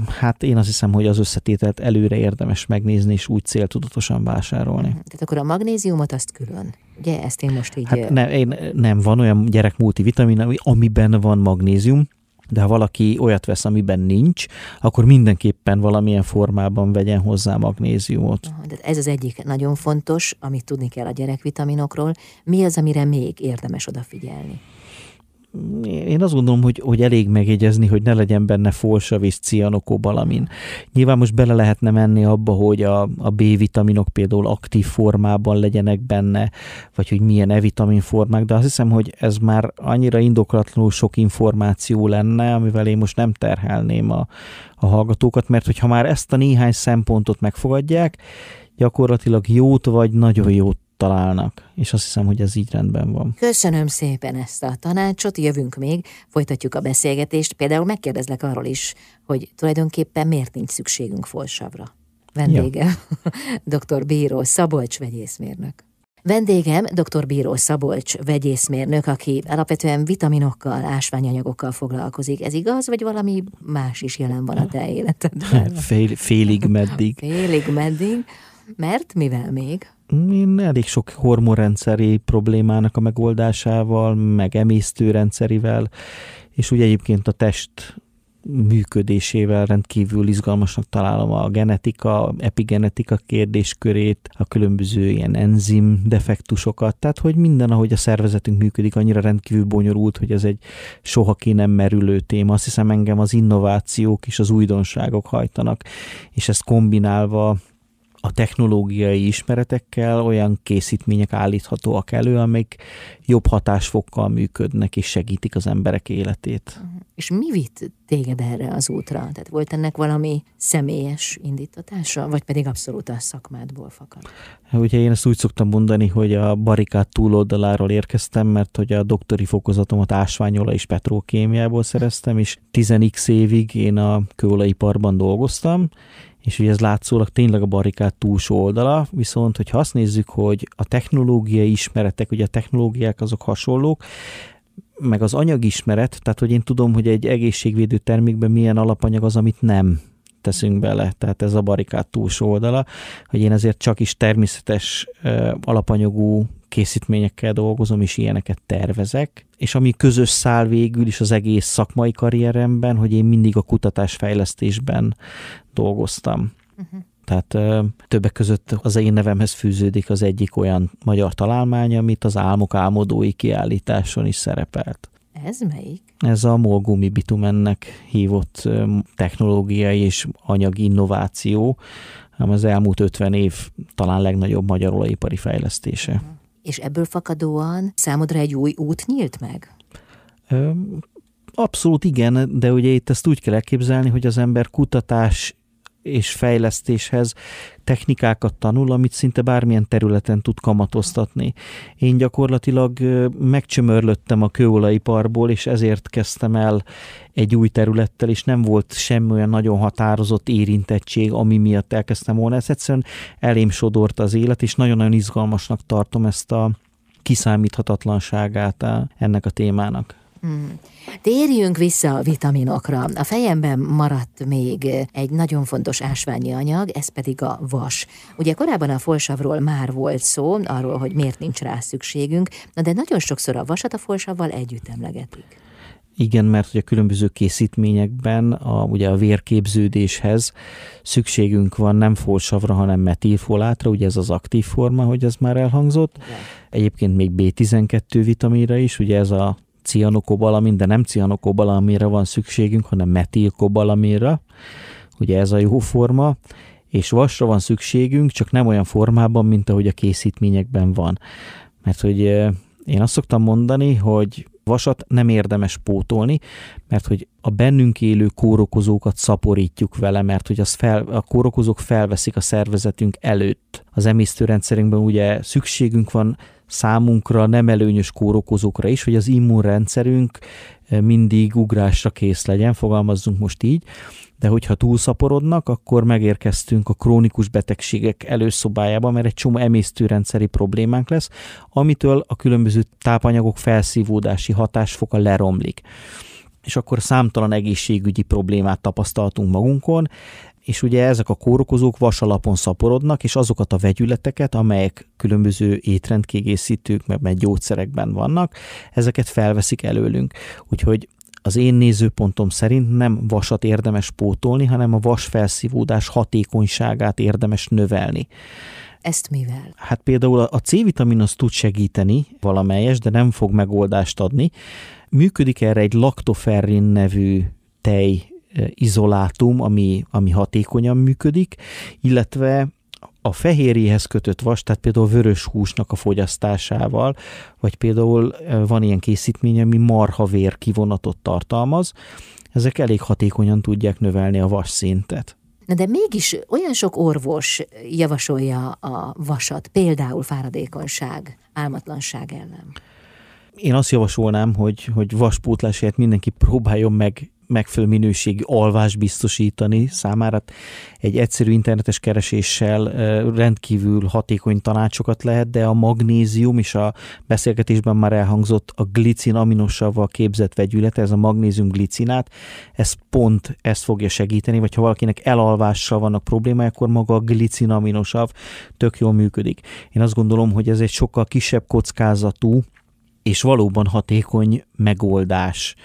Hát én azt hiszem, hogy az összetételt előre érdemes megnézni, és úgy céltudatosan vásárolni. Tehát akkor a magnéziumot azt külön. Ugye ezt én most így... Hát ne, én, nem, van olyan gyerek multivitamin, amiben van magnézium, de ha valaki olyat vesz, amiben nincs, akkor mindenképpen valamilyen formában vegyen hozzá magnéziumot. De ez az egyik nagyon fontos, amit tudni kell a gyerekvitaminokról. Mi az, amire még érdemes odafigyelni? Én azt gondolom, hogy, hogy elég megjegyezni, hogy ne legyen benne folsavíz, cianokobalamin. Nyilván most bele lehetne menni abba, hogy a, a B-vitaminok például aktív formában legyenek benne, vagy hogy milyen E-vitamin formák, de azt hiszem, hogy ez már annyira indoklatlanul sok információ lenne, amivel én most nem terhelném a, a hallgatókat, mert hogyha már ezt a néhány szempontot megfogadják, gyakorlatilag jót vagy nagyon jót találnak, és azt hiszem, hogy ez így rendben van. Köszönöm szépen ezt a tanácsot, jövünk még, folytatjuk a beszélgetést, például megkérdezlek arról is, hogy tulajdonképpen miért nincs szükségünk folsavra. Vendége, ja. dr. Bíró Szabolcs vegyészmérnök. Vendégem dr. Bíró Szabolcs vegyészmérnök, aki alapvetően vitaminokkal, ásványanyagokkal foglalkozik. Ez igaz, vagy valami más is jelen van a te életedben? Fél, félig meddig. Félig meddig. Mert mivel még? Én elég sok hormonrendszeri problémának a megoldásával, meg emésztőrendszerivel, és úgy egyébként a test működésével rendkívül izgalmasnak találom a genetika, epigenetika kérdéskörét, a különböző ilyen enzim defektusokat, tehát hogy minden, ahogy a szervezetünk működik, annyira rendkívül bonyolult, hogy ez egy soha ki nem merülő téma. Azt hiszem engem az innovációk és az újdonságok hajtanak, és ezt kombinálva a technológiai ismeretekkel olyan készítmények állíthatóak elő, amik jobb hatásfokkal működnek és segítik az emberek életét. Mhm. És mi vitt téged erre az útra? Tehát volt ennek valami személyes indítatása, vagy pedig abszolút a szakmádból fakad? Ugye én ezt úgy szoktam mondani, hogy a barikát túloldaláról érkeztem, mert hogy a doktori fokozatomat ásványola és petrokémiából szereztem, és 10x évig én a kőolajiparban dolgoztam, és ugye ez látszólag tényleg a barikát túlsó oldala, viszont hogyha azt nézzük, hogy a technológiai ismeretek, ugye a technológiák azok hasonlók, meg az anyagismeret, tehát hogy én tudom, hogy egy egészségvédő termékben milyen alapanyag az, amit nem teszünk bele, tehát ez a barikát túlsó oldala, hogy én ezért csak is természetes alapanyagú készítményekkel dolgozom, és ilyeneket tervezek. És ami közös szál végül is az egész szakmai karrieremben, hogy én mindig a kutatásfejlesztésben dolgoztam. Uh-huh. Tehát ö, többek között az én nevemhez fűződik az egyik olyan magyar találmány, amit az Álmok álmodói kiállításon is szerepelt. Ez melyik? Ez a molgumi bitumennek hívott technológiai és anyagi innováció, ami az elmúlt 50 év talán legnagyobb magyar olajipari fejlesztése. És ebből fakadóan számodra egy új út nyílt meg? Abszolút igen, de ugye itt ezt úgy kell elképzelni, hogy az ember kutatás és fejlesztéshez technikákat tanul, amit szinte bármilyen területen tud kamatoztatni. Én gyakorlatilag megcsömörlöttem a kőolajiparból, és ezért kezdtem el egy új területtel, és nem volt semmi olyan nagyon határozott érintettség, ami miatt elkezdtem volna. Ez egyszerűen elém sodort az élet, és nagyon-nagyon izgalmasnak tartom ezt a kiszámíthatatlanságát ennek a témának. Hmm. Térjünk vissza a vitaminokra. A fejemben maradt még egy nagyon fontos ásványi anyag, ez pedig a vas. Ugye korábban a folsavról már volt szó, arról, hogy miért nincs rá szükségünk, de nagyon sokszor a vasat a folsavval együtt emlegetik. Igen, mert a különböző készítményekben a, ugye a vérképződéshez szükségünk van nem folsavra, hanem metilfolátra, ugye ez az aktív forma, hogy ez már elhangzott. Igen. Egyébként még B12 vitaminra is, ugye ez a cianokobalamin, de nem cianokobalamira van szükségünk, hanem metilkobalamira, ugye ez a jó forma, és vasra van szükségünk, csak nem olyan formában, mint ahogy a készítményekben van. Mert hogy én azt szoktam mondani, hogy vasat nem érdemes pótolni, mert hogy a bennünk élő kórokozókat szaporítjuk vele, mert hogy az fel, a kórokozók felveszik a szervezetünk előtt. Az emésztőrendszerünkben ugye szükségünk van számunkra nem előnyös kórokozókra is, hogy az immunrendszerünk eh, mindig ugrásra kész legyen, fogalmazzunk most így, de hogyha túlszaporodnak, akkor megérkeztünk a krónikus betegségek előszobájába, mert egy csomó emésztőrendszeri problémánk lesz, amitől a különböző tápanyagok felszívódási hatásfoka leromlik és akkor számtalan egészségügyi problémát tapasztaltunk magunkon, és ugye ezek a kórokozók vasalapon szaporodnak, és azokat a vegyületeket, amelyek különböző étrendkiegészítők, meg, meg gyógyszerekben vannak, ezeket felveszik előlünk. Úgyhogy az én nézőpontom szerint nem vasat érdemes pótolni, hanem a vas felszívódás hatékonyságát érdemes növelni. Ezt mivel? Hát például a C-vitamin az tud segíteni valamelyes, de nem fog megoldást adni. Működik erre egy laktoferrin nevű tej izolátum, ami, ami hatékonyan működik, illetve a fehérjéhez kötött vas, tehát például vörös húsnak a fogyasztásával, vagy például van ilyen készítmény, ami marhavér kivonatot tartalmaz, ezek elég hatékonyan tudják növelni a vas szintet. Na de mégis olyan sok orvos javasolja a vasat, például fáradékonyság, álmatlanság ellen. Én azt javasolnám, hogy, hogy vaspótlásért mindenki próbáljon meg megfelelő minőségi alvást biztosítani számára. Egy egyszerű internetes kereséssel rendkívül hatékony tanácsokat lehet, de a magnézium és a beszélgetésben már elhangzott a glicin aminosavval képzett vegyület, ez a magnézium glicinát, ez pont ezt fogja segíteni, vagy ha valakinek elalvással vannak problémái, akkor maga a glicin aminosav tök jól működik. Én azt gondolom, hogy ez egy sokkal kisebb kockázatú, és valóban hatékony megoldás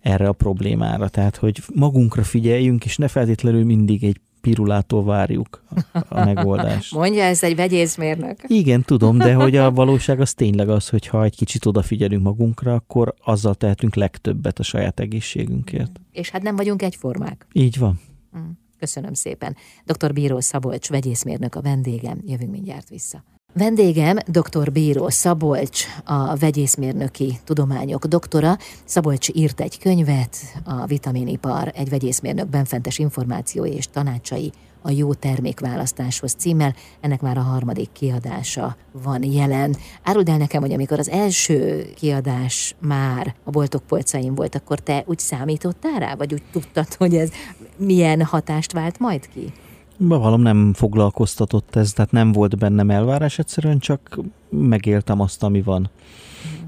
erre a problémára. Tehát, hogy magunkra figyeljünk, és ne feltétlenül mindig egy pirulától várjuk a megoldást. Mondja ez egy vegyészmérnök. Igen, tudom, de hogy a valóság az tényleg az, hogy ha egy kicsit odafigyelünk magunkra, akkor azzal tehetünk legtöbbet a saját egészségünkért. És hát nem vagyunk egyformák. Így van. Mm. Köszönöm szépen. Dr. Bíró Szabolcs, vegyészmérnök a vendégem. Jövünk mindjárt vissza. Vendégem dr. Bíró Szabolcs, a vegyészmérnöki tudományok doktora. Szabolcs írt egy könyvet, a Vitaminipar, egy vegyészmérnök benfentes információi és tanácsai a jó termékválasztáshoz címmel. Ennek már a harmadik kiadása van jelen. Áruld el nekem, hogy amikor az első kiadás már a boltok polcain volt, akkor te úgy számítottál rá, vagy úgy tudtad, hogy ez milyen hatást vált majd ki? Bevallom, nem foglalkoztatott ez, tehát nem volt bennem elvárás, egyszerűen csak megéltem azt, ami van.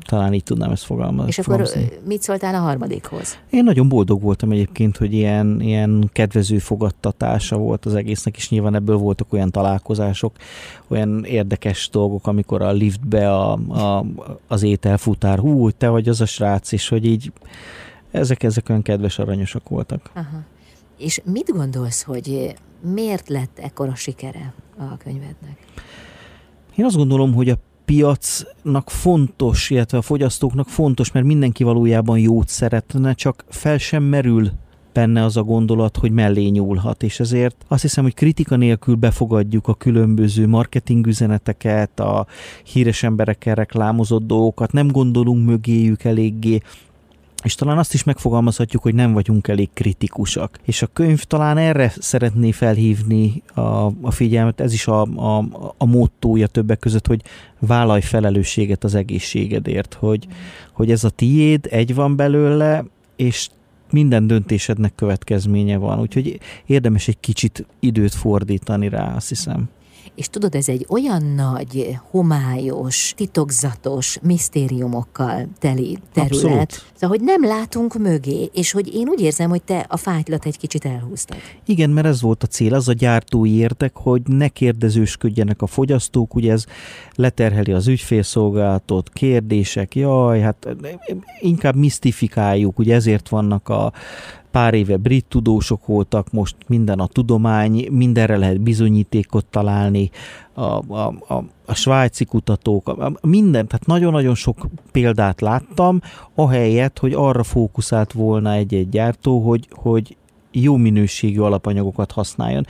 Talán így tudnám ezt fogalmazni. És akkor mit szóltál a harmadikhoz? Én nagyon boldog voltam egyébként, hogy ilyen, ilyen kedvező fogadtatása volt az egésznek, és nyilván ebből voltak olyan találkozások, olyan érdekes dolgok, amikor a liftbe a, a, az ételfutár, hú, te vagy az a srác, és hogy így ezek, ezek olyan kedves, aranyosak voltak. Aha. És mit gondolsz, hogy miért lett ekkora sikere a könyvednek? Én azt gondolom, hogy a piacnak fontos, illetve a fogyasztóknak fontos, mert mindenki valójában jót szeretne, csak fel sem merül benne az a gondolat, hogy mellé nyúlhat, és ezért azt hiszem, hogy kritika nélkül befogadjuk a különböző marketing üzeneteket, a híres emberekkel reklámozott dolgokat, nem gondolunk mögéjük eléggé, és talán azt is megfogalmazhatjuk, hogy nem vagyunk elég kritikusak. És a könyv talán erre szeretné felhívni a, a figyelmet, ez is a, a, a mottója többek között, hogy vállalj felelősséget az egészségedért, hogy, hogy ez a tiéd, egy van belőle, és minden döntésednek következménye van, úgyhogy érdemes egy kicsit időt fordítani rá, azt hiszem. És tudod, ez egy olyan nagy, homályos, titokzatos, misztériumokkal teli terület, Abszolút. szóval, hogy nem látunk mögé, és hogy én úgy érzem, hogy te a fájtlat egy kicsit elhúztad. Igen, mert ez volt a cél, az a gyártói érdek, hogy ne kérdezősködjenek a fogyasztók, ugye ez leterheli az ügyfélszolgálatot, kérdések, jaj, hát inkább misztifikáljuk, ugye ezért vannak a pár éve brit tudósok voltak, most minden a tudomány, mindenre lehet bizonyítékot találni, a, a, a, a svájci kutatók, a, a minden, tehát nagyon-nagyon sok példát láttam, ahelyett, hogy arra fókuszált volna egy-egy gyártó, hogy, hogy jó minőségű alapanyagokat használjon.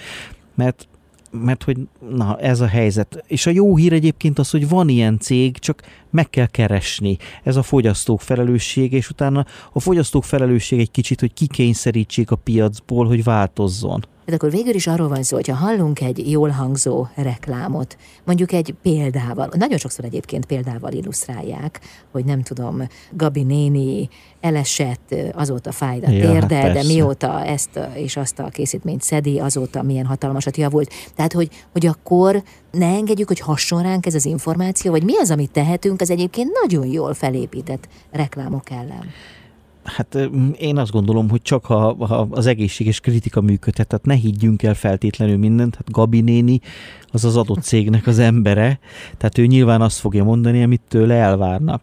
Mert mert hogy na, ez a helyzet. És a jó hír egyébként az, hogy van ilyen cég, csak meg kell keresni. Ez a fogyasztók felelőssége, és utána a fogyasztók felelősség egy kicsit, hogy kikényszerítsék a piacból, hogy változzon. Hát akkor végül is arról van szó, hogyha hallunk egy jól hangzó reklámot, mondjuk egy példával, nagyon sokszor egyébként példával illusztrálják, hogy nem tudom, Gabi néni elesett, azóta fáj a térde, ja, de mióta ezt és azt a készítményt szedi, azóta milyen hatalmasat javult. Tehát, hogy, hogy akkor ne engedjük, hogy hasson ránk ez az információ, vagy mi az, amit tehetünk az egyébként nagyon jól felépített reklámok ellen? Hát én azt gondolom, hogy csak ha, ha az egészséges kritika működhet, tehát ne higgyünk el feltétlenül mindent. Hát Gabi néni az az adott cégnek az embere, tehát ő nyilván azt fogja mondani, amit tőle elvárnak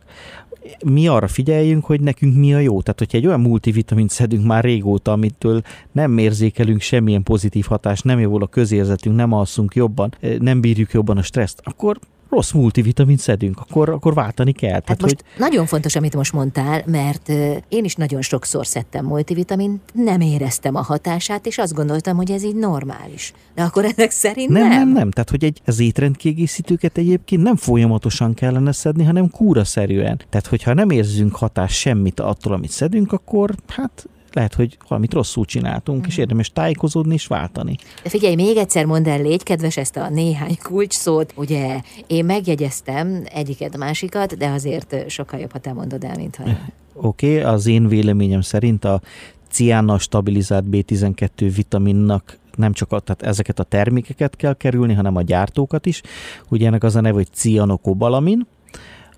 mi arra figyeljünk, hogy nekünk mi a jó. Tehát, hogyha egy olyan multivitamint szedünk már régóta, amitől nem érzékelünk semmilyen pozitív hatást, nem javul a közérzetünk, nem alszunk jobban, nem bírjuk jobban a stresszt, akkor rossz multivitamin szedünk, akkor, akkor váltani kell. Hát Tehát, most hogy... nagyon fontos, amit most mondtál, mert én is nagyon sokszor szedtem multivitamin, nem éreztem a hatását, és azt gondoltam, hogy ez így normális. De akkor ezek szerint nem? Nem, nem, nem. Tehát, hogy egy, az étrendkiegészítőket egyébként nem folyamatosan kellene szedni, hanem kúraszerűen. Tehát, hogyha nem érzünk hatást semmit attól, amit szedünk, akkor hát lehet, hogy valamit rosszul csináltunk, mm. és mhm. érdemes tájékozódni és váltani. De figyelj, még egyszer mondd el, légy kedves ezt a néhány kulcs szót. Ugye én megjegyeztem egyiket, másikat, de azért sokkal jobb, ha te mondod el, mint ha Oké, okay, az én véleményem szerint a ciánnal stabilizált B12 vitaminnak nem csak a, tehát ezeket a termékeket kell kerülni, hanem a gyártókat is. Ugye ennek az a neve, hogy cianokobalamin,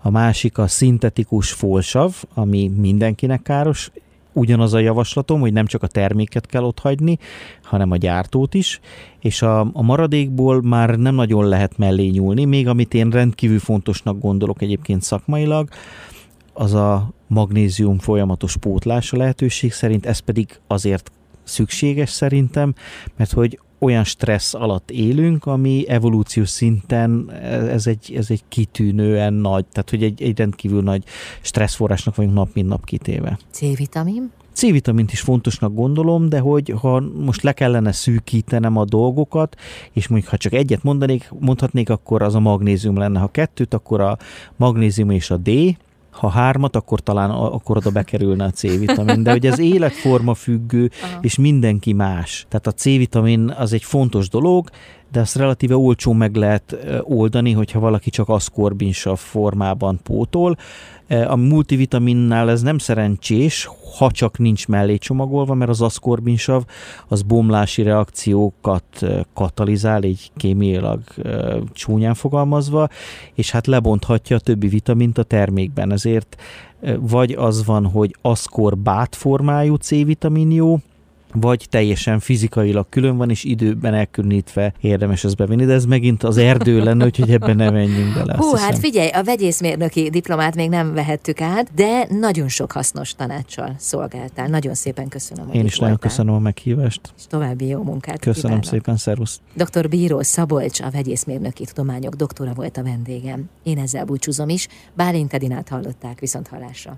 a másik a szintetikus folsav, ami mindenkinek káros, ugyanaz a javaslatom, hogy nem csak a terméket kell ott hagyni, hanem a gyártót is, és a, a maradékból már nem nagyon lehet mellé nyúlni, még amit én rendkívül fontosnak gondolok egyébként szakmailag, az a magnézium folyamatos pótlása lehetőség szerint, ez pedig azért szükséges szerintem, mert hogy olyan stressz alatt élünk, ami evolúciós szinten ez egy, ez egy kitűnően nagy, tehát hogy egy, egy rendkívül nagy stresszforrásnak vagyunk nap mint nap kitéve. C-vitamin? C-vitamint is fontosnak gondolom, de hogy ha most le kellene szűkítenem a dolgokat, és mondjuk ha csak egyet mondanék, mondhatnék, akkor az a magnézium lenne. Ha kettőt, akkor a magnézium és a D, ha hármat, akkor talán akkor oda bekerülne a C-vitamin, de hogy ez életforma függő, Aha. és mindenki más. Tehát a C-vitamin az egy fontos dolog, de azt relatíve olcsó meg lehet oldani, hogyha valaki csak aszkorbinsav formában pótol. A multivitaminnál ez nem szerencsés, ha csak nincs mellé csomagolva, mert az aszkorbinsav az bomlási reakciókat katalizál, így kémiailag csúnyán fogalmazva, és hát lebonthatja a többi vitamint a termékben. Ezért vagy az van, hogy aszkorbát formájú C-vitamin jó, vagy teljesen fizikailag külön van, és időben elkülönítve érdemes ezt bevinni, de ez megint az erdő lenne, úgyhogy ebben nem menjünk bele. Hú, hát figyelj, a vegyészmérnöki diplomát még nem vehettük át, de nagyon sok hasznos tanácssal szolgáltál. Nagyon szépen köszönöm, Én is nagyon köszönöm a meghívást. És további jó munkát Köszönöm kívánok. szépen, szervusz. Dr. Bíró Szabolcs, a vegyészmérnöki tudományok doktora volt a vendégem. Én ezzel búcsúzom is. Bálint Edinát hallották viszont hallásra.